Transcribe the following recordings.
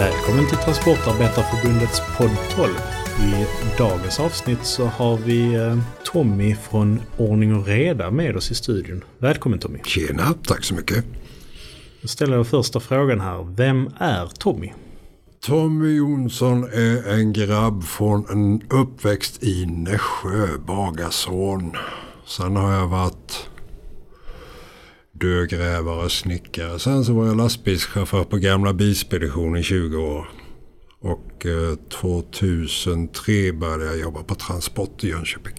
Välkommen till Transportarbetarförbundets podd 12. I dagens avsnitt så har vi eh, Tommy från Ordning och Reda med oss i studion. Välkommen Tommy. Tjena, tack så mycket. Då ställer jag första frågan här. Vem är Tommy? Tommy Jonsson är en grabb från en uppväxt i Nässjö, Bagarson. Sen har jag varit dödgrävare och snickare. Sen så var jag lastbilschaufför på gamla bilspeditionen i 20 år. Och eh, 2003 började jag jobba på Transport i Jönköping.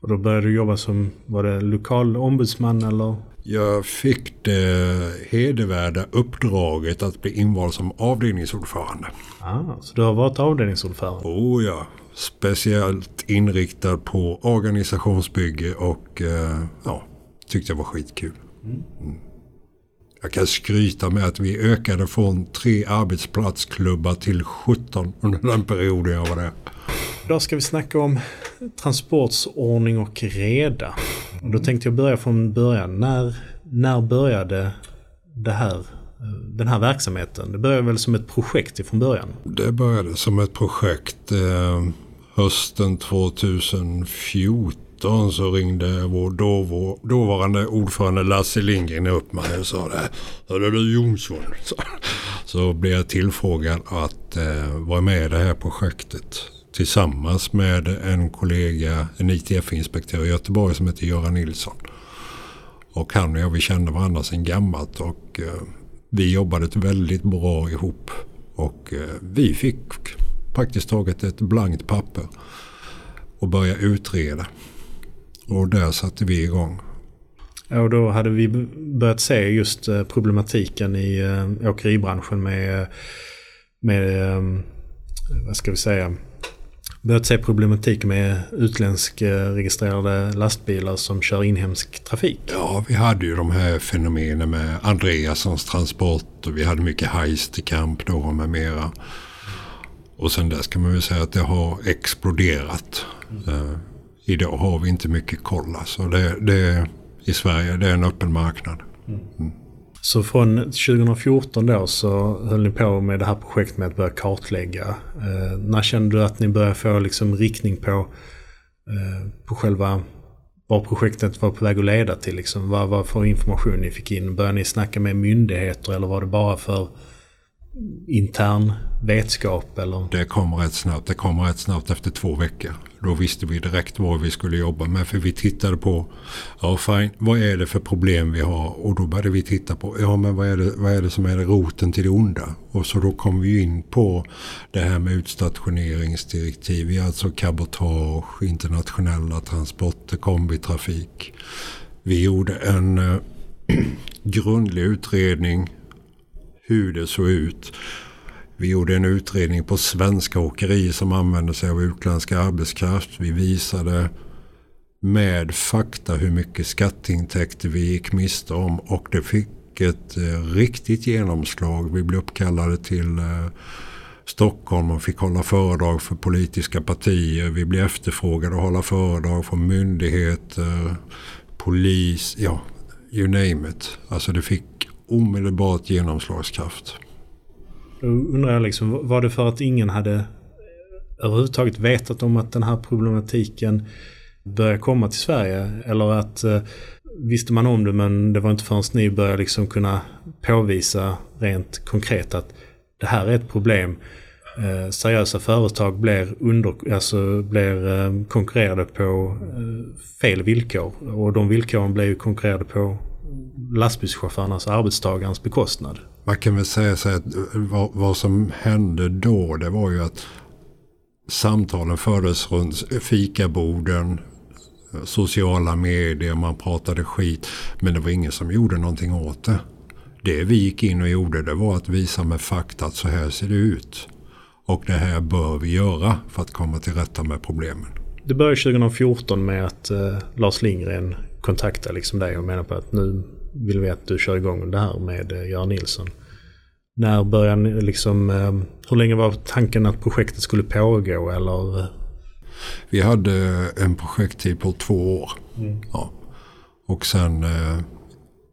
Och då började du jobba som, var det lokal ombudsman eller? Jag fick det hedervärda uppdraget att bli invald som avdelningsordförande. Ah, så du har varit avdelningsordförande? Oh ja, speciellt inriktad på organisationsbygge och eh, ja, tyckte det var skitkul. Mm. Jag kan skryta med att vi ökade från tre arbetsplatsklubbar till 17 under den perioden jag var där. Idag ska vi snacka om transportsordning och reda. Och då tänkte jag börja från början. När, när började det här, den här verksamheten? Det började väl som ett projekt från början? Det började som ett projekt eh, hösten 2014 så ringde vår dåvå, dåvarande ordförande Lasse Lindgren upp mig och sa det. Hörru du Jonsson. Så, så blev jag tillfrågad att eh, vara med i det här projektet tillsammans med en kollega, en ITF-inspektör i Göteborg som heter Göran Nilsson. Och han och jag vi kände varandra sedan gammalt och eh, vi jobbade väldigt bra ihop. Och eh, vi fick praktiskt taget ett blankt papper och började utreda. Och där satte vi igång. Ja, och då hade vi börjat se just eh, problematiken i äh, åkeribranschen med, med äh, vad ska vi säga, börjat se problematik med utländskregistrerade lastbilar som kör inhemsk trafik. Ja, vi hade ju de här fenomenen med Andreassons transport och vi hade mycket Heisterkamp då med mera. Och sen dess kan man väl säga att det har exploderat. Mm. Idag har vi inte mycket koll. Alltså det, det, I Sverige det är en öppen marknad. Mm. Så från 2014 då så höll ni på med det här projektet med att börja kartlägga. Eh, när kände du att ni började få liksom riktning på, eh, på själva vad projektet var på väg att leda till? Liksom? Vad var för information ni fick in? Började ni snacka med myndigheter eller var det bara för intern vetskap? Eller? Det kom rätt snabbt. Det kom rätt snabbt efter två veckor. Då visste vi direkt vad vi skulle jobba med. För vi tittade på, ja fine, vad är det för problem vi har? Och då började vi titta på, ja men vad är det, vad är det som är roten till det onda? Och så då kom vi in på det här med utstationeringsdirektiv, alltså cabotage, internationella transporter, kombitrafik. Vi gjorde en äh, grundlig utredning hur det såg ut. Vi gjorde en utredning på svenska åkerier som använder sig av utländsk arbetskraft. Vi visade med fakta hur mycket skatteintäkter vi gick miste om och det fick ett eh, riktigt genomslag. Vi blev uppkallade till eh, Stockholm och fick hålla föredrag för politiska partier. Vi blev efterfrågade att hålla föredrag för myndigheter, polis, ja, you name it. Alltså det fick omedelbart genomslagskraft. Då undrar jag liksom, var det för att ingen hade överhuvudtaget vetat om att den här problematiken börjar komma till Sverige? Eller att eh, visste man om det men det var inte förrän ni började liksom kunna påvisa rent konkret att det här är ett problem. Eh, seriösa företag blir, under, alltså blir eh, konkurrerade på eh, fel villkor. Och de villkoren blir ju konkurrerade på lastbilschaufförernas arbetstagarens bekostnad. Man kan väl säga så att vad, vad, som hände då det var ju att samtalen fördes runt fikaborden, sociala medier, man pratade skit. Men det var ingen som gjorde någonting åt det. Det vi gick in och gjorde det var att visa med fakta att så här ser det ut. Och det här bör vi göra för att komma till rätta med problemen. Det började 2014 med att eh, Lars Lindgren kontaktade liksom dig och menade på att nu vill vi att du kör igång det här med eh, Göran Nilsson. När började liksom, eh, hur länge var tanken att projektet skulle pågå eller? Vi hade en projekttid på två år. Mm. Ja. Och sen, eh,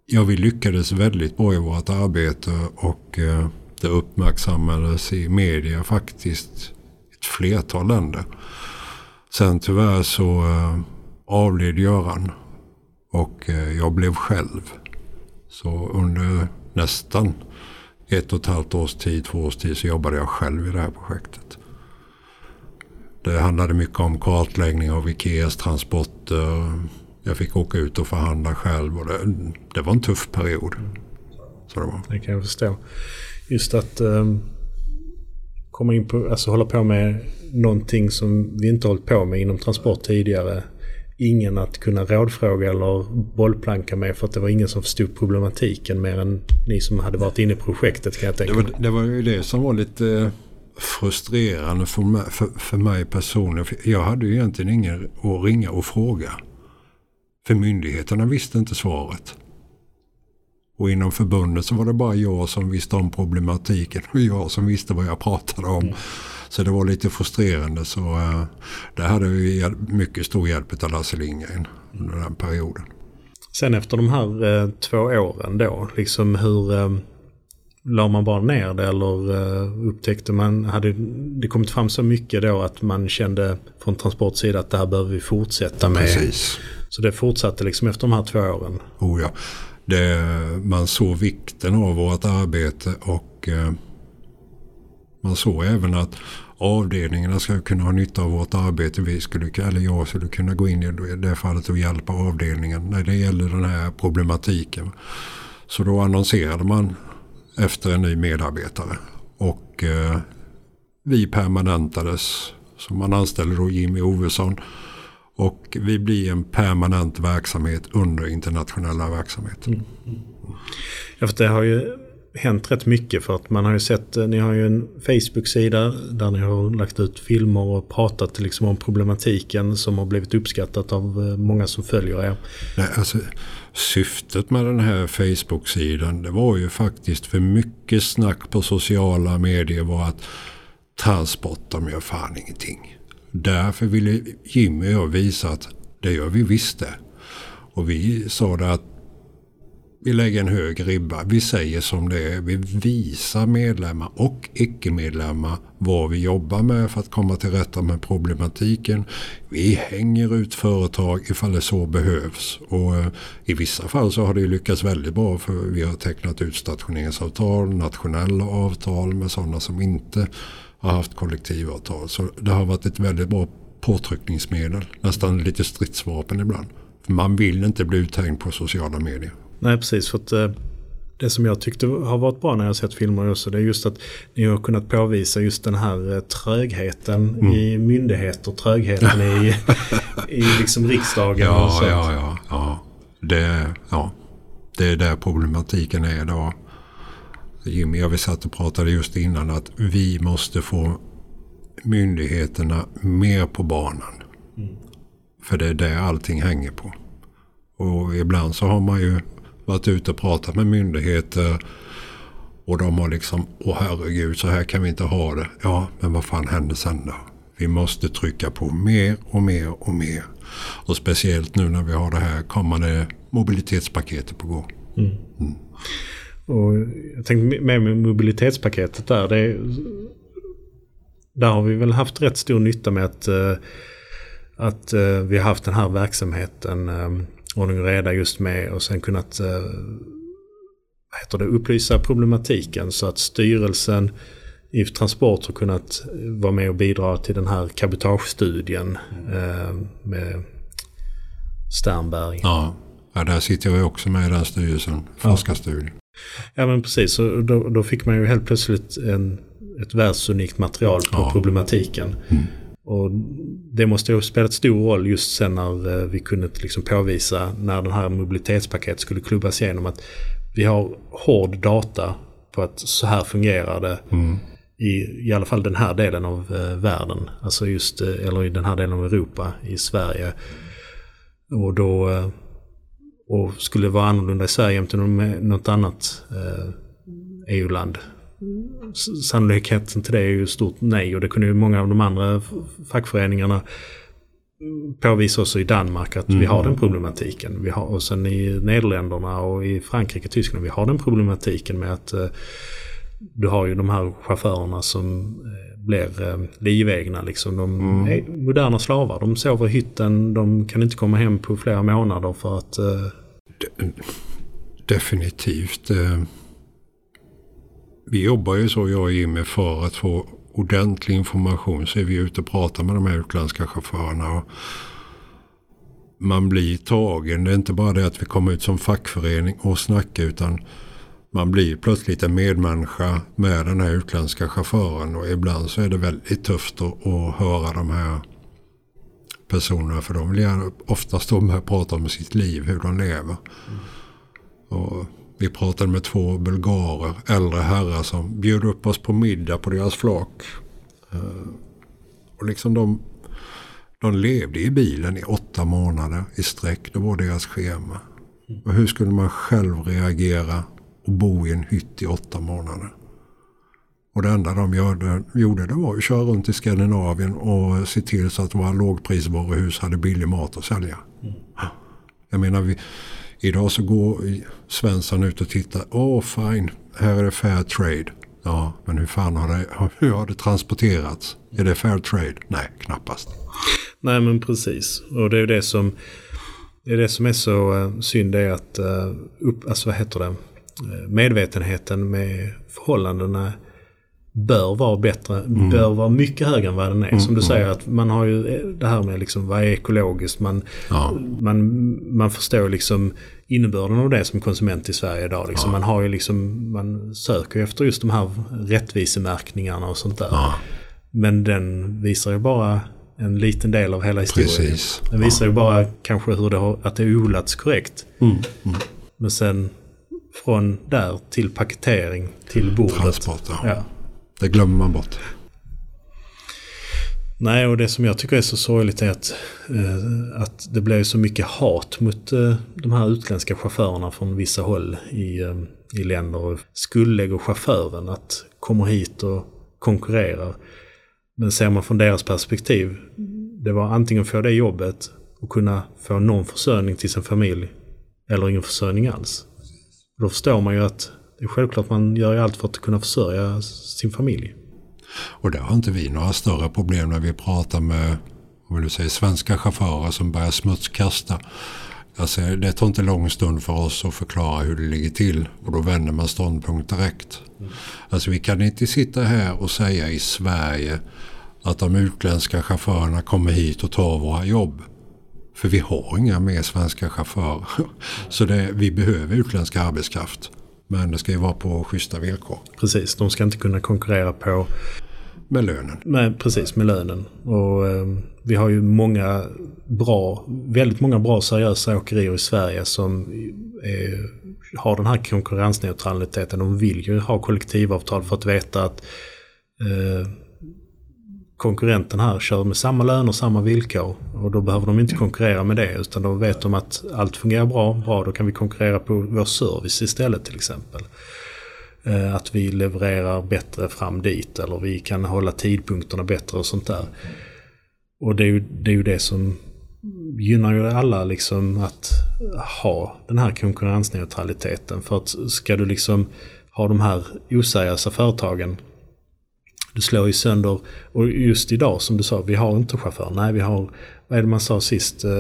ja vi lyckades väldigt bra i vårt arbete och det uppmärksammades i media faktiskt ett flertal länder. Sen tyvärr så avled Göran och jag blev själv. Så under nästan ett och ett halvt års tid, två års tid så jobbade jag själv i det här projektet. Det handlade mycket om kartläggning av Ikeas transporter. Jag fick åka ut och förhandla själv och det, det var en tuff period. Så det, var. det kan jag förstå. Just att um, komma in på, alltså hålla på med någonting som vi inte hållit på med inom transport tidigare. Ingen att kunna rådfråga eller bollplanka med för att det var ingen som förstod problematiken mer än ni som hade varit inne i projektet kan jag tänka. Det var, det var ju det som var lite frustrerande för mig, för, för mig personligen. Jag hade ju egentligen ingen att ringa och fråga. För myndigheterna visste inte svaret. Och inom förbundet så var det bara jag som visste om problematiken och jag som visste vad jag pratade om. Mm. Så det var lite frustrerande. Så uh, där hade vi mycket stor hjälp av Lasse Lindgren under den perioden. Sen efter de här uh, två åren då, liksom hur uh, la man bara ner det eller uh, upptäckte man, hade det kommit fram så mycket då att man kände från transportsida att det här behöver vi fortsätta med. Precis. Så det fortsatte liksom efter de här två åren? Oh ja. Det, man såg vikten av vårt arbete och eh, man såg även att avdelningarna ska kunna ha nytta av vårt arbete. Vi skulle, eller jag skulle kunna gå in i det fallet och hjälpa avdelningen när det gäller den här problematiken. Så då annonserade man efter en ny medarbetare. Och eh, vi permanentades. Så man anställde då Jimmy Ovesson. Och vi blir en permanent verksamhet under internationella verksamheten. Mm. Ja, för det har ju hänt rätt mycket för att man har ju sett, eh, ni har ju en Facebook-sida där ni har lagt ut filmer och pratat liksom om problematiken som har blivit uppskattat av eh, många som följer er. Nej, alltså, syftet med den här Facebook-sidan det var ju faktiskt för mycket snack på sociala medier var att transport de gör fan ingenting. Därför ville Jimmy och jag visa att det gör vi visst det. Och vi sa det att vi lägger en hög ribba. Vi säger som det är. Vi visar medlemmar och icke-medlemmar vad vi jobbar med för att komma till rätta med problematiken. Vi hänger ut företag ifall det så behövs. Och eh, i vissa fall så har det lyckats väldigt bra för vi har tecknat utstationeringsavtal, nationella avtal med sådana som inte har haft kollektivavtal. Så det har varit ett väldigt bra påtryckningsmedel. Nästan lite stridsvapen ibland. För man vill inte bli uthängd på sociala medier. Nej, precis. För att, eh, det som jag tyckte har varit bra när jag sett filmer också det är just att ni har kunnat påvisa just den här eh, trögheten mm. i myndigheter, trögheten i, i liksom riksdagen ja, och sånt. Ja, ja, ja. Det, ja. det är där problematiken är idag. Jimmy och vi satt och pratade just innan att vi måste få myndigheterna mer på banan. Mm. För det är det allting hänger på. Och ibland så har man ju varit ute och pratat med myndigheter och de har liksom, åh herregud så här kan vi inte ha det. Ja, men vad fan händer sen då? Vi måste trycka på mer och mer och mer. Och speciellt nu när vi har det här kommande mobilitetspaketet på gång. Mm. Mm. Och jag tänkte med, mobilitetspaketet där. Det där har vi väl haft rätt stor nytta med att, eh, att eh, vi har haft den här verksamheten eh, ordning och reda just med och sen kunnat vad heter det, upplysa problematiken så att styrelsen i Transport har kunnat vara med och bidra till den här kabotagestudien mm. med Sternberg. Ja. ja, där sitter jag också med i den styrelsen, forskarstudien. Ja men precis, så då, då fick man ju helt plötsligt en, ett världsunikt material på ja. problematiken. Mm. Och det måste ha spelat stor roll just sen när eh, vi kunde liksom påvisa när den här mobilitetspaketet skulle klubbas igenom att vi har hård data på att så här fungerar det. Mm. I, I alla fall den här delen av eh, världen. Alltså just, eh, eller i den här delen av Europa, i Sverige. Och då eh, och skulle det vara annorlunda i Sverige jämfört med något annat eh, EU-land. Sannolikheten till det är ju stort nej och det kunde ju många av de andra fackföreningarna påvisa också i Danmark att mm. vi har den problematiken. Vi har, och sen i Nederländerna och i Frankrike och Tyskland vi har den problematiken med att eh, du har ju de här chaufförerna som eh, blir eh, livegna. Liksom. De mm. är moderna slavar. De sover i hytten. De kan inte komma hem på flera månader för att... Eh... De definitivt. Eh, vi jobbar ju så jag och Jimmy för att få ordentlig information. Så är vi ute och pratar med de här utländska chaufförerna. Och man blir tagen. Det är inte bara det att vi kommer ut som fackförening och snackar utan man blir plötsligt en medmänniska med den här utländska chauffören och ibland så är det väldigt tufft att, att höra de här personerna för de vill gärna ofta stå med och prata om sitt liv, hur de lever. Mm. Och vi pratade med två bulgarer, äldre herrar som bjöd upp oss på middag på deras flak. Uh, och liksom de, de levde i bilen i åtta månader i sträck. Det var deras schema. Och hur skulle man själv reagera och bo i en hytt i åtta månader. Och det enda de gjorde, gjorde det var att köra runt i Skandinavien och se till så att våra lågprisvaruhus hade billig mat att sälja. Mm. Jag menar, vi, idag så går Svensson ut och tittar. Åh, oh, fine, här är det fair trade. Ja, men hur fan har det, hur har det transporterats? Är det fair trade? Nej, knappast. Nej, men precis. Och det är det som, det är, det som är så eh, synd. Det är att, eh, upp, alltså vad heter det? Eh, medvetenheten med förhållandena bör vara bättre, mm. bör vara mycket högre än vad den är. Mm. Som du mm. säger att man har ju det här med liksom vad är ekologiskt. Man, ja. man, man förstår liksom innebörden av det som konsument i Sverige idag. Liksom. Ja. Man har ju liksom, man söker efter just de här rättvisemärkningarna och sånt där. Ja. Men den visar ju bara en liten del av hela historien. Precis. Den visar ju bara kanske hur det har, att det är odlats korrekt. Mm. mm. Men sen från där till paketering till bordet. Transport, ja. Det glömmer man bort. Nej, och det som jag tycker är så sorgligt är att, eh, att det blev så mycket hat mot eh, de här utländska chaufförerna från vissa håll i, eh, i länder. Och skuldlägger chauffören att komma hit och konkurrera. Men ser man från deras perspektiv, det var antingen få det jobbet och kunna få någon försörjning till sin familj eller ingen försörjning alls. Då förstår man ju att det är självklart man gör allt för att kunna försörja sin familj. Och där har inte vi några större problem när vi pratar med om du säger, svenska chaufförer som börjar smutskasta. Alltså, det tar inte lång stund för oss att förklara hur det ligger till och då vänder man ståndpunkt direkt. Mm. Alltså vi kan inte sitta här och säga i Sverige att de utländska chaufförerna kommer hit och tar våra jobb. För vi har inga mer svenska chaufförer. Så det, vi behöver utländsk arbetskraft. Men det ska ju vara på schyssta villkor. Precis, de ska inte kunna konkurrera på... Med lönen. Med, precis, med lönen. Och eh, vi har ju många bra, väldigt många bra seriösa åkerier i Sverige som är, har den här konkurrensneutraliteten. De vill ju ha kollektivavtal för att veta att eh, konkurrenten här kör med samma löner och samma villkor. Och då behöver de inte konkurrera med det utan då vet de att allt fungerar bra. Bra, då kan vi konkurrera på vår service istället till exempel. Eh, att vi levererar bättre fram dit eller vi kan hålla tidpunkterna bättre och sånt där. Och det är ju det, är ju det som gynnar ju alla liksom att ha den här konkurrensneutraliteten. För att ska du liksom ha de här oseriösa företagen du slår ju sönder, och just idag som du sa, vi har inte chaufför. Nej, vi har, vad är det man sa sist? Eh,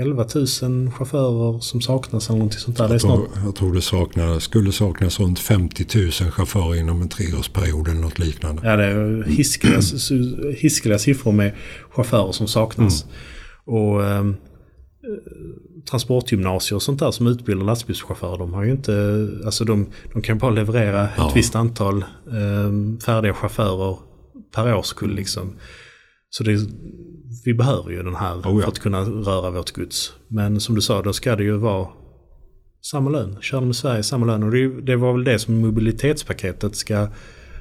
11 000 chaufförer som saknas eller någonting sånt där. Jag, tror, jag tror det saknar, skulle saknas runt 50 000 chaufförer inom en treårsperiod eller något liknande. Ja, det är hiskeliga, hiskeliga siffror med chaufförer som saknas. Mm. Och ehm, transportgymnasier och sånt där som utbildar lastbilschaufförer. De har ju inte, alltså de, de kan bara leverera ja. ett visst antal eh, färdiga chaufförer per årskull liksom. Så det, vi behöver ju den här oh ja. för att kunna röra vårt gods. Men som du sa, då ska det ju vara samma lön. Kör de i Sverige samma lön. Och det, det var väl det som mobilitetspaketet ska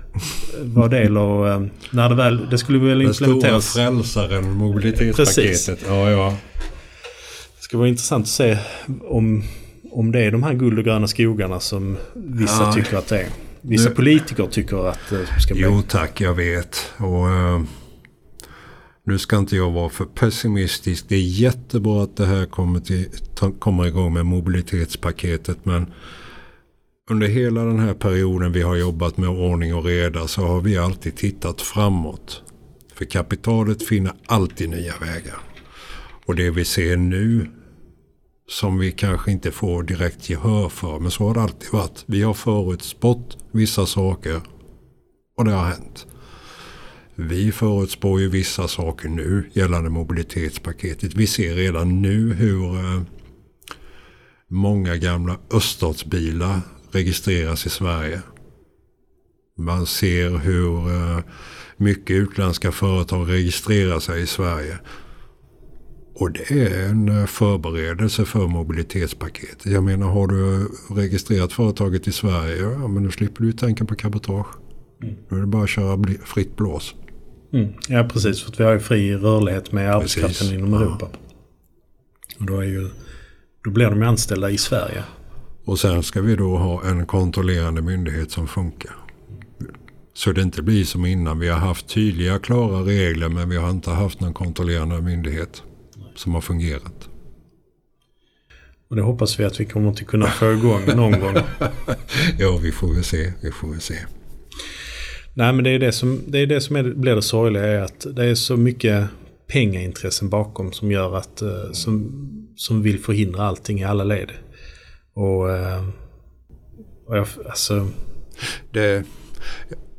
vara del av. Eh, när det väl, det skulle väl implementeras. Den stora frälsaren, mobilitetspaketet. Precis. Ja, ja ska vara intressant att se om, om det är de här guld och gröna skogarna som vissa ja. tycker att det är. Vissa nu, politiker tycker att det ska bli. Jo tack, jag vet. Och, uh, nu ska inte jag vara för pessimistisk. Det är jättebra att det här kommer, till, kommer igång med mobilitetspaketet. Men under hela den här perioden vi har jobbat med ordning och reda så har vi alltid tittat framåt. För kapitalet finner alltid nya vägar. Och det vi ser nu som vi kanske inte får direkt gehör för. Men så har det alltid varit. Vi har förutspått vissa saker och det har hänt. Vi förutspår ju vissa saker nu gällande mobilitetspaketet. Vi ser redan nu hur eh, många gamla öststatsbilar registreras i Sverige. Man ser hur eh, mycket utländska företag registrerar sig i Sverige. Och det är en eh, förberedelse för mobilitetspaketet. Jag menar har du registrerat företaget i Sverige, ja men nu slipper du tänka på cabotage. Mm. Då är det bara att köra fritt blås. Mm. Ja precis, för att vi har ju fri rörlighet med arbetskraften inom Europa. Ja. Och då, är ju, då blir de anställda i Sverige. Och sen ska vi då ha en kontrollerande myndighet som funkar. Så det inte blir som innan. Vi har haft tydliga, klara regler men vi har inte haft någon kontrollerande myndighet som har fungerat. Och det hoppas vi att vi kommer att kunna få igång någon gång. ja, vi får väl se. Vi får väl se. Nej, men det är det som, det är det som är, blir det sorgliga. Är att det är så mycket pengaintressen bakom som gör att... Eh, som, som vill förhindra allting i alla led. Och... Eh, och jag, alltså... Det,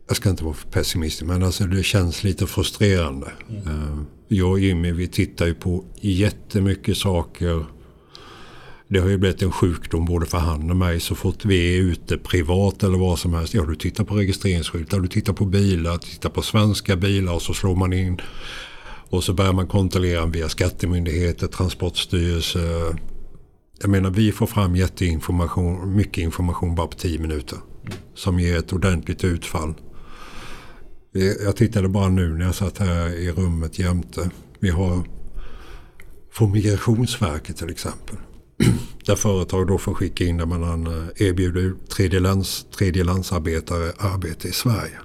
jag ska inte vara för pessimistisk men alltså det känns lite frustrerande. Mm. Jag och Jimmy vi tittar ju på jättemycket saker. Det har ju blivit en sjukdom både för han och mig så fort vi är ute privat eller vad som helst. Ja du tittar på registreringsskyltar, du tittar på bilar, tittar på svenska bilar och så slår man in. Och så börjar man kontrollera via skattemyndigheter, transportstyrelse. Jag menar vi får fram jätteinformation, mycket information bara på tio minuter. Som ger ett ordentligt utfall. Jag tittade bara nu när jag satt här i rummet jämte. Vi har från Migrationsverket till exempel. Där företag då får skicka in där man erbjuder tredjelands, tredjelandsarbetare arbete i Sverige.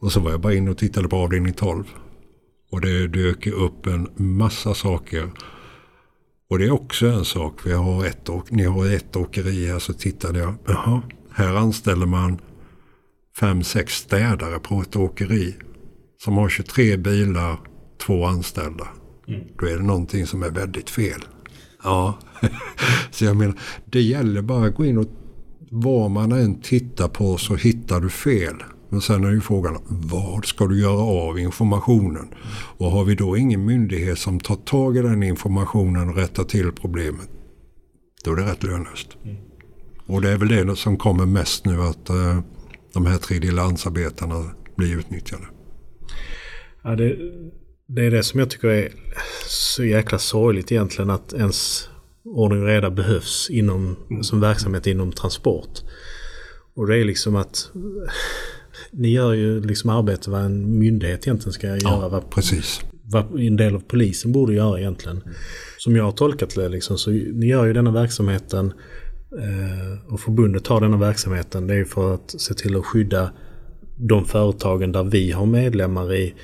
Och så var jag bara inne och tittade på avdelning 12. Och det dök upp en massa saker. Och det är också en sak. Vi har ett, ni har ett åkeri här så tittade jag. Jaha, här anställer man fem, sex städare på ett åkeri som har 23 bilar, två anställda. Mm. Då är det någonting som är väldigt fel. Ja, så jag menar, det gäller bara att gå in och vad man än tittar på så hittar du fel. Men sen är ju frågan, vad ska du göra av informationen? Och har vi då ingen myndighet som tar tag i den informationen och rättar till problemet, då är det rätt lönlöst. Mm. Och det är väl det som kommer mest nu att uh, de här tredjelandsarbetarna blir utnyttjade. Ja, det, det är det som jag tycker är så jäkla sorgligt egentligen att ens ordning och reda behövs inom, mm. som verksamhet inom transport. Och det är liksom att ni gör ju liksom arbete vad en myndighet egentligen ska ja, göra. Vad, precis. Vad en del av polisen borde göra egentligen. Som jag har tolkat det liksom, så ni gör ju denna verksamheten och förbundet har denna verksamheten det är för att se till att skydda de företagen där vi har medlemmar i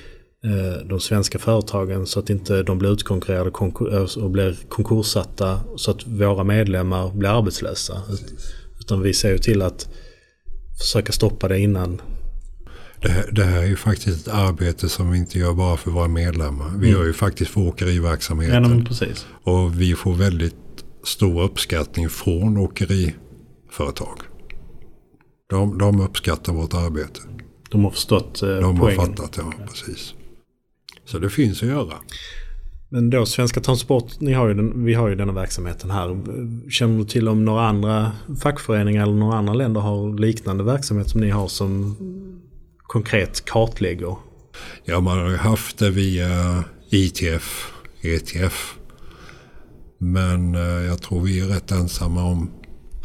eh, de svenska företagen så att inte de blir utkonkurrerade eh, och blir konkurssatta så att våra medlemmar blir arbetslösa. Utan vi ser ju till att försöka stoppa det innan. Det här, det här är ju faktiskt ett arbete som vi inte gör bara för våra medlemmar. Vi mm. gör ju faktiskt för åkeriverksamheten. Ja, precis. Och vi får väldigt stor uppskattning från åkeriföretag. De, de uppskattar vårt arbete. De har förstått eh, De har fattat, ja, ja, precis. Så det finns att göra. Men då Svenska Transport, ni har ju den, vi har ju denna verksamheten här. Känner du till om några andra fackföreningar eller några andra länder har liknande verksamhet som ni har som konkret kartlägger? Ja, man har ju haft det via ITF, ETF men eh, jag tror vi är rätt ensamma om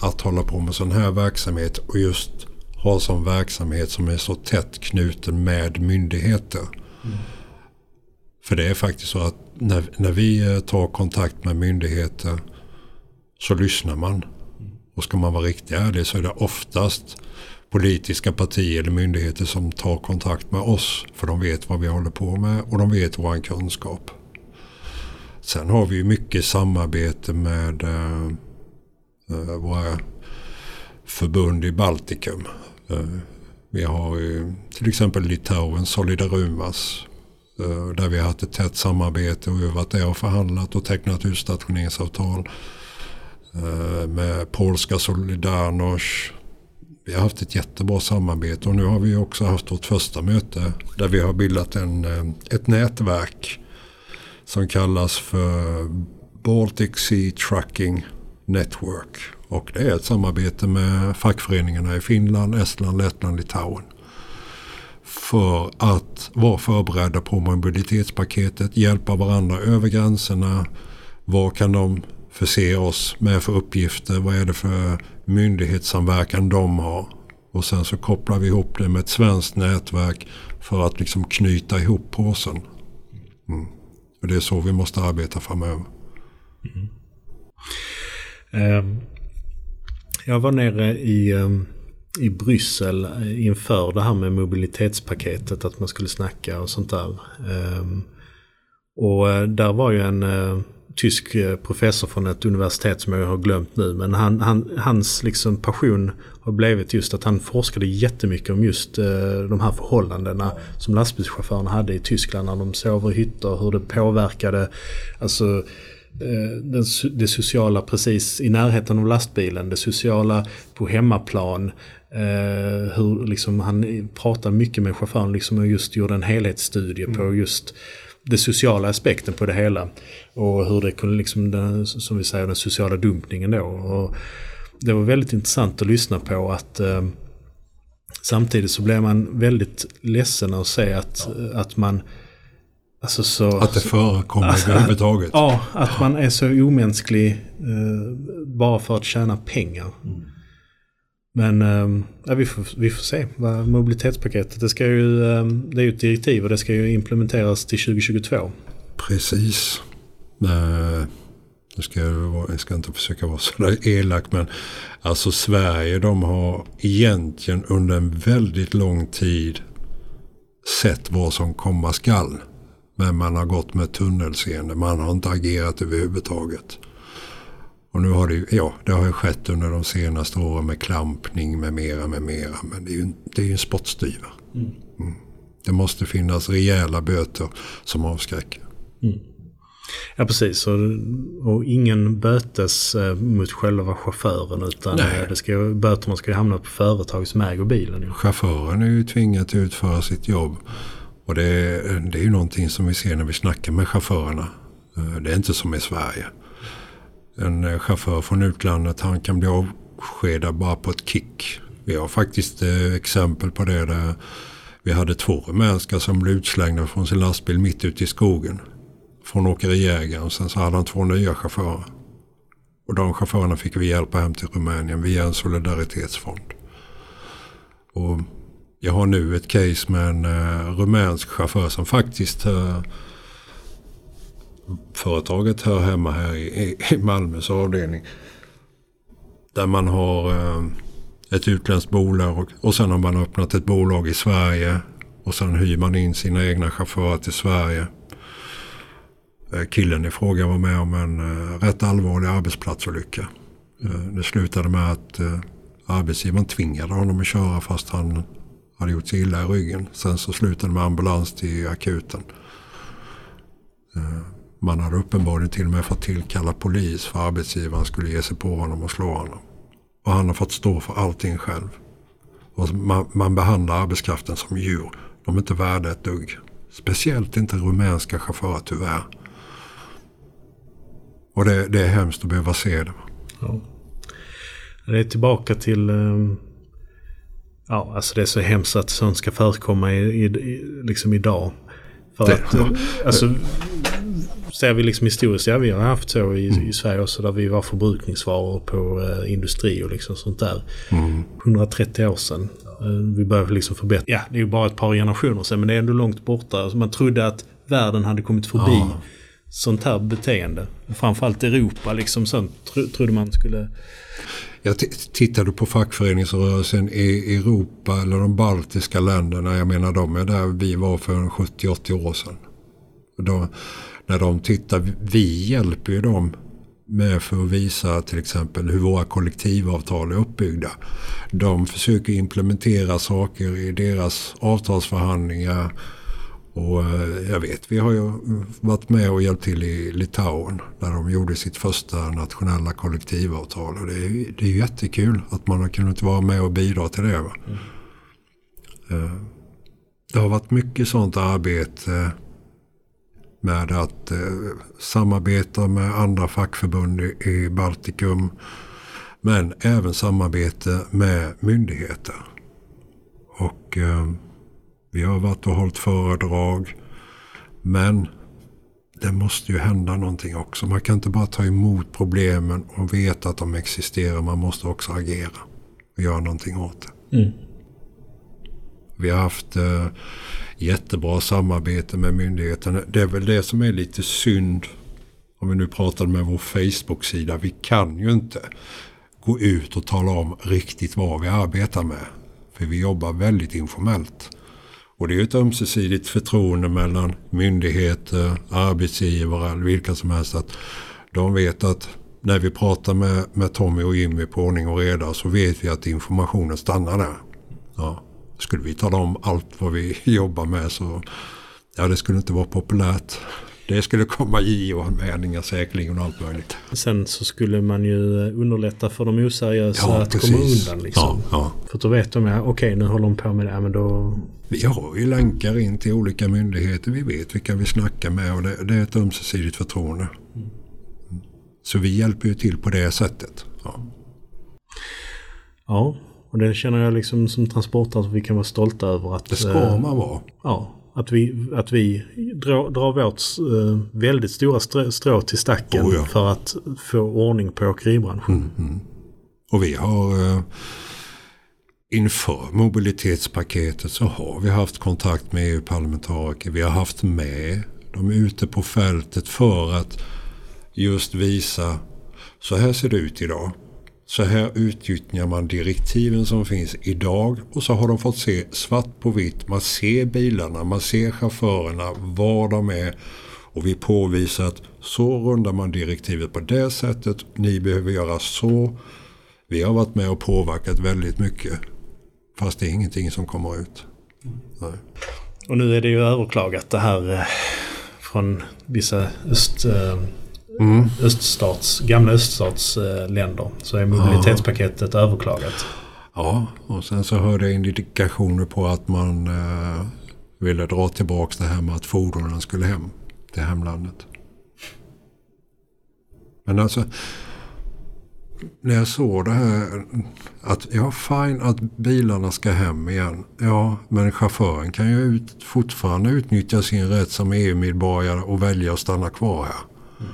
att hålla på med sån här verksamhet och just ha sån verksamhet som är så tätt knuten med myndigheter. Mm. För det är faktiskt så att när, när vi eh, tar kontakt med myndigheter så lyssnar man. Och ska man vara riktigt ärlig så är det oftast politiska partier eller myndigheter som tar kontakt med oss. För de vet vad vi håller på med och de vet vår kunskap. Sen har vi mycket samarbete med eh, eh, våra förbund i Baltikum. Eh, vi har till exempel Litauen, Solidarumas. Där vi har haft ett tätt samarbete och vi har varit där och förhandlat och tecknat utstationeringsavtal. Med polska Solidarność. Vi har haft ett jättebra samarbete och nu har vi också haft vårt första möte där vi har bildat en, ett nätverk som kallas för Baltic Sea Trucking Network. Och det är ett samarbete med fackföreningarna i Finland, Estland, Lettland, Litauen. För att vara förberedda på mobilitetspaketet, hjälpa varandra över gränserna. Vad kan de förse oss med för uppgifter? Vad är det för myndighetssamverkan de har? Och sen så kopplar vi ihop det med ett svenskt nätverk för att liksom knyta ihop påsen. Mm. Och det är så vi måste arbeta framöver. Mm. Eh, jag var nere i, ehm, i Bryssel eh, inför det här med mobilitetspaketet. Att man skulle snacka och sånt där. Ehm, eh, och där var ju en eh, tysk eh, professor från ett universitet som jag har glömt nu. Men han, han, hans liksom passion har blivit just att han forskade jättemycket om just eh, de här förhållandena som lastbilschaufförerna hade i Tyskland när de sov i hytter. Hur det påverkade alltså, eh, den, det sociala precis i närheten av lastbilen. Det sociala på hemmaplan. Hur liksom, han pratade mycket med chauffören liksom, och just gjorde en helhetsstudie mm. på just den sociala aspekten på det hela. Och hur det kunde, liksom, den, som vi säger, den sociala dumpningen då. Och det var väldigt intressant att lyssna på att eh, samtidigt så blev man väldigt ledsen att se att, ja. att man Alltså så, att det förekommer alltså, överhuvudtaget. Ja, att man är så omänsklig eh, bara för att tjäna pengar. Mm. Men ehm, ja, vi, får, vi får se. Vad mobilitetspaketet, det, ska ju, ehm, det är ju ett direktiv och det ska ju implementeras till 2022. Precis. Eh, nu ska jag, jag ska inte försöka vara så där elak men alltså Sverige de har egentligen under en väldigt lång tid sett vad som komma skall. Men man har gått med tunnelseende. Man har inte agerat överhuvudtaget. Och nu har det, ja, det har ju skett under de senaste åren med klampning med mera, med mera. Men det är ju, det är ju en spottstyver. Mm. Mm. Det måste finnas rejäla böter som avskräcker. Mm. Ja precis, och, och ingen bötes eh, mot själva chauffören utan Nej. det ska, böterna ska hamna på företag som äger bilen. Ju. Chauffören är ju tvingad att utföra sitt jobb. Och det, det är ju någonting som vi ser när vi snackar med chaufförerna. Eh, det är inte som i Sverige en eh, chaufför från utlandet han kan bli avskedad bara på ett kick. Vi har faktiskt eh, exempel på det där vi hade två rumänska som blev utslängda från sin lastbil mitt ute i skogen. Från åkeriägaren. Sen så hade han två nya chaufförer. Och de chaufförerna fick vi hjälpa hem till Rumänien via en solidaritetsfond. Och jag har nu ett case med en uh, rumänsk chaufför som faktiskt uh, företaget hör hemma här i, i Malmös avdelning. Där man har eh, ett utländskt bolag och, och sen har man öppnat ett bolag i Sverige. Och sen hyr man in sina egna chaufförer till Sverige. Eh, killen i fråga var med om en eh, rätt allvarlig arbetsplatsolycka. Det slutade med att arbetsgivaren tvingade honom att köra fast han hade gjort sig illa i ryggen. Sen så slutade det med ambulans till akuten. Eh, man hade uppenbarligen till och med fått tillkalla polis för arbetsgivaren skulle ge sig på honom och slå honom. Och han har fått stå för allting själv. Och man, man behandlar arbetskraften som djur. De är inte värda ett dugg. Speciellt inte rumänska chaufförer tyvärr. Och det, det är hemskt att behöva se det. Ja. Det är tillbaka till... Ehm, ja, alltså det är så hemskt att sånt ska förekomma i, i, liksom idag. För det, att, alltså, ser vi liksom historiskt, ja vi har haft så i, mm. i Sverige också där vi var förbrukningsvaror på eh, industri och liksom sånt där. Mm. 130 år sedan. Eh, vi började liksom förbättra. Ja, det är ju bara ett par generationer sedan men det är ändå långt borta. Alltså, man trodde att världen hade kommit förbi ja. sånt här beteende. Framförallt Europa liksom sånt tro, trodde man skulle... Jag tittade på fackföreningsrörelsen i Europa eller de baltiska länderna. Jag menar de är där vi var för 70-80 år sedan. Då, när de tittar, vi hjälper ju dem med för att visa till exempel hur våra kollektivavtal är uppbyggda. De försöker implementera saker i deras avtalsförhandlingar. Och eh, jag vet, vi har ju varit med och hjälpt till i Litauen där de gjorde sitt första nationella kollektivavtal. Och det är, det är jättekul att man har kunnat vara med och bidra till det. Mm. Det har varit mycket sånt arbete med att eh, samarbeta med andra fackförbund i Baltikum. Men även samarbete med myndigheter. Och eh, vi har varit och hållit föredrag. Men det måste ju hända någonting också. Man kan inte bara ta emot problemen och veta att de existerar. Man måste också agera och göra någonting åt det. Mm. Vi har haft eh, jättebra samarbete med myndigheterna. Det är väl det som är lite synd. Om vi nu pratar med vår Facebook-sida. Vi kan ju inte gå ut och tala om riktigt vad vi arbetar med. För vi jobbar väldigt informellt. Och det är ett ömsesidigt förtroende mellan myndigheter, arbetsgivare eller vilka som helst. Att de vet att när vi pratar med, med Tommy och Jimmy på ordning och reda så vet vi att informationen stannar där. Ja. Skulle vi tala om allt vad vi jobbar med så ja, det skulle inte vara populärt. Det skulle komma JO-anmälningar säkerligen och allt möjligt. Sen så skulle man ju underlätta för de oseriösa ja, att precis. komma undan. Liksom. Ja, ja. För då vet de, ja, okej okay, nu håller de på med det, men då... Vi har ju länkar in till olika myndigheter. Vi vet vilka vi snackar med och det, det är ett ömsesidigt förtroende. Mm. Så vi hjälper ju till på det sättet. Ja. ja. Och det känner jag liksom som transportare att vi kan vara stolta över. Att, det ska eh, man vara. Ja, att vi, att vi drar, drar vårt eh, väldigt stora strå, strå till stacken oh ja. för att få ordning på åkeribranschen. Mm, mm. Och vi har eh, inför mobilitetspaketet så har vi haft kontakt med EU-parlamentariker. Vi har haft med dem ute på fältet för att just visa så här ser det ut idag. Så här utnyttjar man direktiven som finns idag och så har de fått se svart på vitt. Man ser bilarna, man ser chaufförerna, var de är och vi påvisar att så rundar man direktivet på det sättet. Ni behöver göra så. Vi har varit med och påverkat väldigt mycket. Fast det är ingenting som kommer ut. Nej. Och nu är det ju överklagat det här eh, från vissa öst eh, mm. öststats, gamla öststatsländer så är mobilitetspaketet ja. överklagat. Ja, och sen så hörde jag indikationer på att man eh, ville dra tillbaka det här med att fordonen skulle hem till hemlandet. Men alltså, när jag såg det här att ja, fine att bilarna ska hem igen. Ja, men chauffören kan ju ut, fortfarande utnyttja sin rätt som EU-medborgare och välja att stanna kvar här. Mm.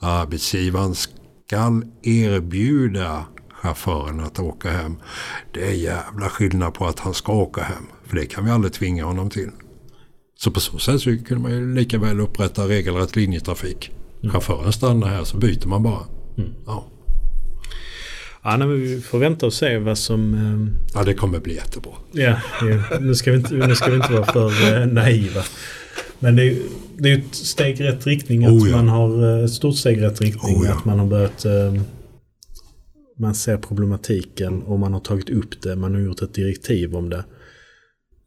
Arbetsgivaren skall erbjuda chauffören att åka hem. Det är jävla skillnad på att han ska åka hem. För det kan vi aldrig tvinga honom till. Så på så sätt så kunde man ju lika väl upprätta regelrätt linjetrafik. Mm. Chauffören stannar här så byter man bara. Mm. Ja. Ja, nej, vi får vänta och se vad som... Eh... Ja, det kommer bli jättebra. Ja, ja. Nu, ska vi inte, nu ska vi inte vara för eh, naiva. Men det är, det är ett steg i rätt riktning. Att oh ja. man har eh, ett stort steg i rätt riktning. Oh ja. Att man har börjat... Eh, man ser problematiken och man har tagit upp det. Man har gjort ett direktiv om det.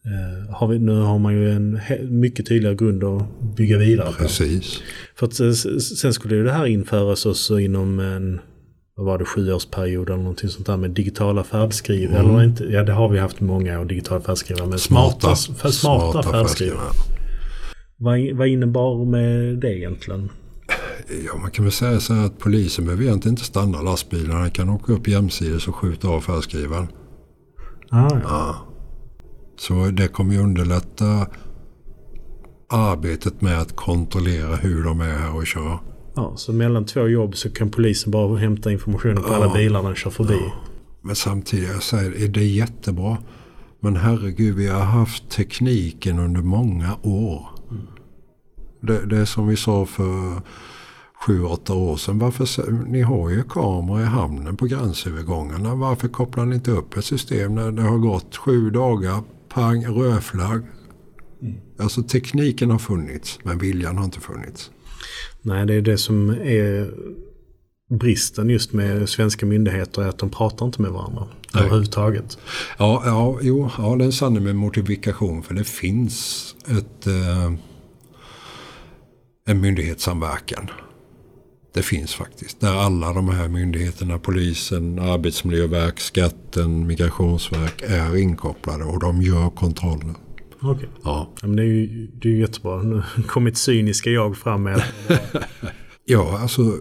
Uh, har vi, nu har man ju en mycket tydligare grund att bygga vidare på. Precis. För att, sen skulle ju det här införas också inom en vad var det, sjuårsperiod eller någonting sånt där med digitala färdskrivare. Mm. Eller inte, ja det har vi haft många och digitala färdskrivare. Men smarta, smarta, smarta, smarta färdskrivare. Vad, vad innebar med det egentligen? Ja, man kan väl säga så här att polisen behöver egentligen inte stanna lastbilarna. Den kan åka upp jämsides och skjuta av färdskrivaren. Ah, ja. ja. Så det kommer ju underlätta arbetet med att kontrollera hur de är här och kör. Ja, så mellan två jobb så kan polisen bara hämta information på ja, alla bilar den kör förbi. Ja. Men samtidigt, jag säger, är det jättebra. Men herregud, vi har haft tekniken under många år. Det, det är som vi sa för sju, åtta år sedan. Varför, ni har ju kameror i hamnen på gränsövergångarna. Varför kopplar ni inte upp ett system när det har gått sju dagar? Pang, rödflagg. Mm. Alltså tekniken har funnits men viljan har inte funnits. Nej, det är det som är bristen just med svenska myndigheter är att de pratar inte med varandra Nej. överhuvudtaget. Ja, ja, jo, ja, det är en sanning med modifikation för det finns ett, eh, en myndighetssamverkan. Det finns faktiskt. Där alla de här myndigheterna, polisen, arbetsmiljöverk, skatten, migrationsverk är inkopplade och de gör kontroller. Okej. Ja. ja. men det är ju det är jättebra. Nu har mitt cyniska jag fram med. ja, alltså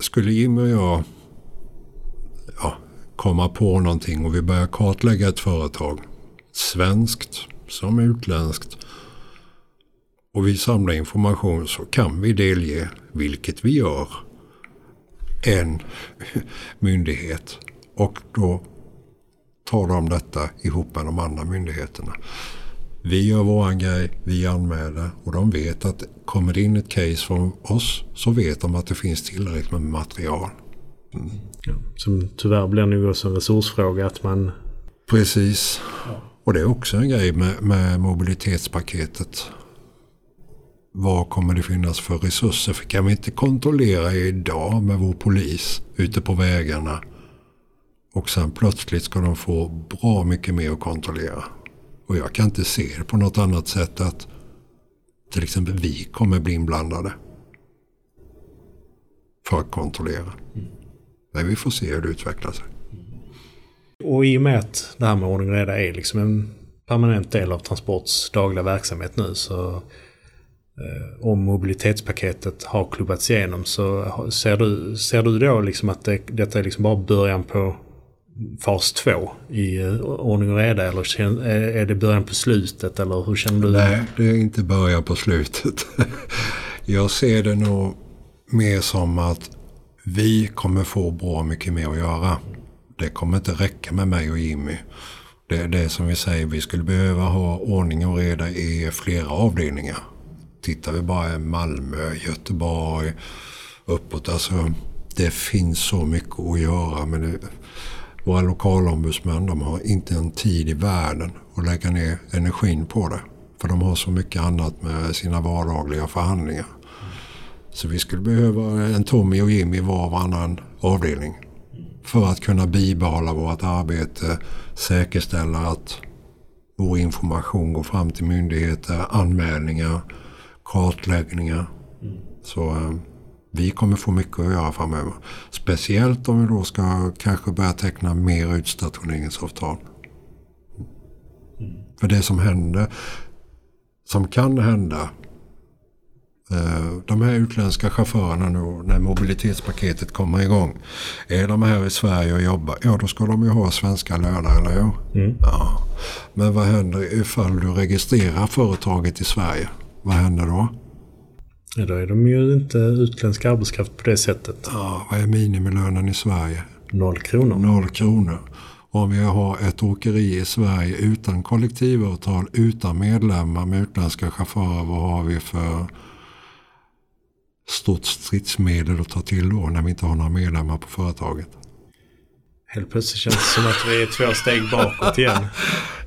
skulle Jimmy och jag ja, komma på någonting och vi börjar kartlägga ett företag, svenskt som utländskt, och vi samlar information så kan vi delge, vilket vi gör, en myndighet. Och då tar de detta ihop med de andra myndigheterna. Vi gör våran grej, vi anmäler och de vet att kommer det in ett case från oss så vet de att det finns tillräckligt med material. Mm. Ja, som tyvärr blir nog också en resursfråga att man... Precis. Ja. Och det är också en grej med, med mobilitetspaketet. Vad kommer det finnas för resurser? För kan vi inte kontrollera idag med vår polis ute på vägarna och sen plötsligt ska de få bra mycket mer att kontrollera. Och jag kan inte se det på något annat sätt att till exempel vi kommer bli inblandade. För att kontrollera. Men vi får se hur det utvecklar sig. Och i och med att det här med ordning och reda är liksom en permanent del av Transports dagliga verksamhet nu så Eh, om mobilitetspaketet har klubbats igenom så ser du, ser du då liksom att det, detta är liksom bara början på fas två i eh, ordning och reda? Eller eh, är det början på slutet? Eller hur känner du? Nej, det är inte början på slutet. Jag ser det nog mer som att vi kommer få bra mycket mer att göra. Det kommer inte räcka med mig och Jimmy. Det är det som vi säger, vi skulle behöva ha ordning och reda i flera avdelningar. Tittar vi bara i Malmö, Göteborg, uppåt. Alltså, det finns så mycket att göra. Men det, våra lokalombudsmän de har inte en tid i världen att lägga ner energin på det. För de har så mycket annat med sina vardagliga förhandlingar. Så vi skulle behöva en Tommy och Jimmy var och varannan avdelning. För att kunna bibehålla vårt arbete, säkerställa att vår information går fram till myndigheter, anmälningar, kartläggningar. Mm. Så eh, vi kommer få mycket att göra framöver. Speciellt om vi då ska kanske börja teckna mer utstationeringsavtal. Mm. För det som händer, som kan hända Eh, de här utländska chaufförerna nu när mobilitetspaketet kommer igång. Är de här i Sverige och jobbar, ja då ska de ju ha svenska löner, eller hur? Mm. Ja. Men vad händer ifall du registrerar företaget i Sverige? Vad händer då? Ja, då är de ju inte utländsk arbetskraft på det sättet. Ja, vad är minimilönen i Sverige? Noll kronor. Noll kronor. Om vi har ett åkeri i Sverige utan kollektivavtal, utan medlemmar med utländska chaufförer, vad har vi för stort stridsmedel att ta till då när vi inte har några medlemmar på företaget. Helt plötsligt känns det som att vi är två steg bakåt igen.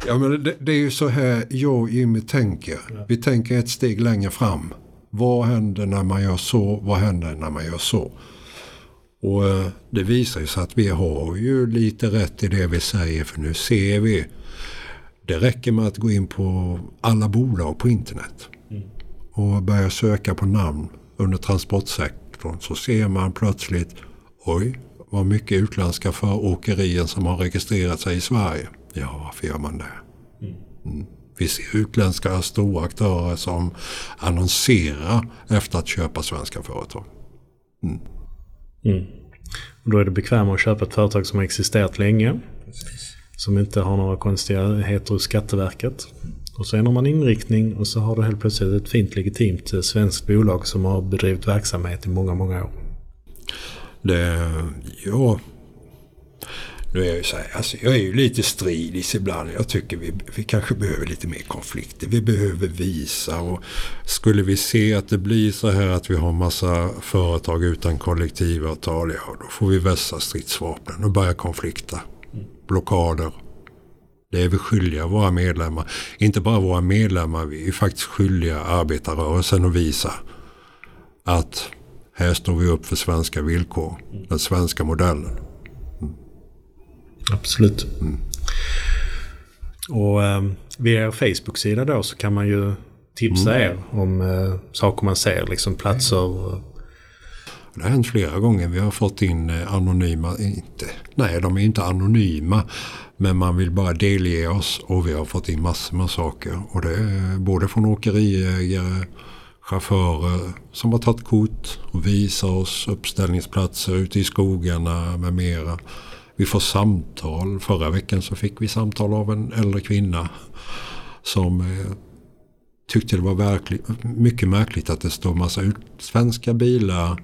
Ja men det, det är ju så här jag och Jimmy tänker. Ja. Vi tänker ett steg längre fram. Vad händer när man gör så? Vad händer när man gör så? Och eh, det visar ju sig att vi har ju lite rätt i det vi säger för nu ser vi. Det räcker med att gå in på alla bolag på internet. Mm. Och börja söka på namn under transportsektorn så ser man plötsligt oj, vad mycket utländska föråkerier som har registrerat sig i Sverige. Ja, varför gör man det? Mm. Vi ser utländska stora aktörer som annonserar efter att köpa svenska företag. Mm. Mm. Och då är det bekvämare att köpa ett företag som har existerat länge. Precis. Som inte har några konstigheter hos Skatteverket. Och så ändrar man inriktning och så har du helt plötsligt ett fint legitimt eh, svenskt bolag som har bedrivit verksamhet i många, många år. Det, ja, nu är jag ju så här, alltså jag är ju lite stridis ibland. Jag tycker vi, vi kanske behöver lite mer konflikter. Vi behöver visa och skulle vi se att det blir så här att vi har massa företag utan kollektivavtal, ja då får vi vässa stridsvapnen och börja konflikta. Blockader. Det är vi skyldiga våra medlemmar. Inte bara våra medlemmar, vi är faktiskt skyldiga arbetarrörelsen att visa att här står vi upp för svenska villkor. Den svenska modellen. Absolut. Och eh, via er Facebook-sida då så kan man ju tipsa er om eh, saker man ser, liksom platser. och- Det har hänt flera gånger. Vi har fått in eh, anonyma, inte, nej de är inte anonyma. Men man vill bara delge oss och vi har fått in massor med saker. Och det är både från åkeriägare, chaufförer som har tagit kort och visar oss uppställningsplatser ute i skogarna med mera. Vi får samtal. Förra veckan så fick vi samtal av en äldre kvinna som eh, tyckte det var verkligt, mycket märkligt att det står massa svenska bilar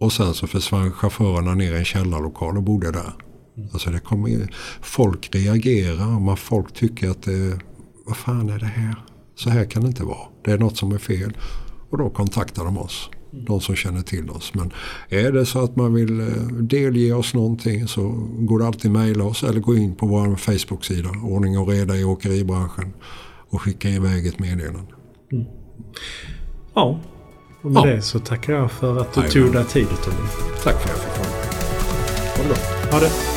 och sen så försvann chaufförerna ner i en källarlokal och bodde där. Alltså det kommer folk reagerar och man, folk tycker att det, vad fan är det här? Så här kan det inte vara. Det är något som är fel. Och då kontaktar de oss. De som känner till oss. Men är det så att man vill eh, delge oss någonting så går det alltid mejla oss eller gå in på vår Facebook-sida Ordning och reda i åkeribranschen och skicka iväg ett meddelande. Ja, och med Ja. det så tackar jag för att du Jajamän. tog dig tid Tommy. Tack för att jag fick komma. Ha det bra. Ha det!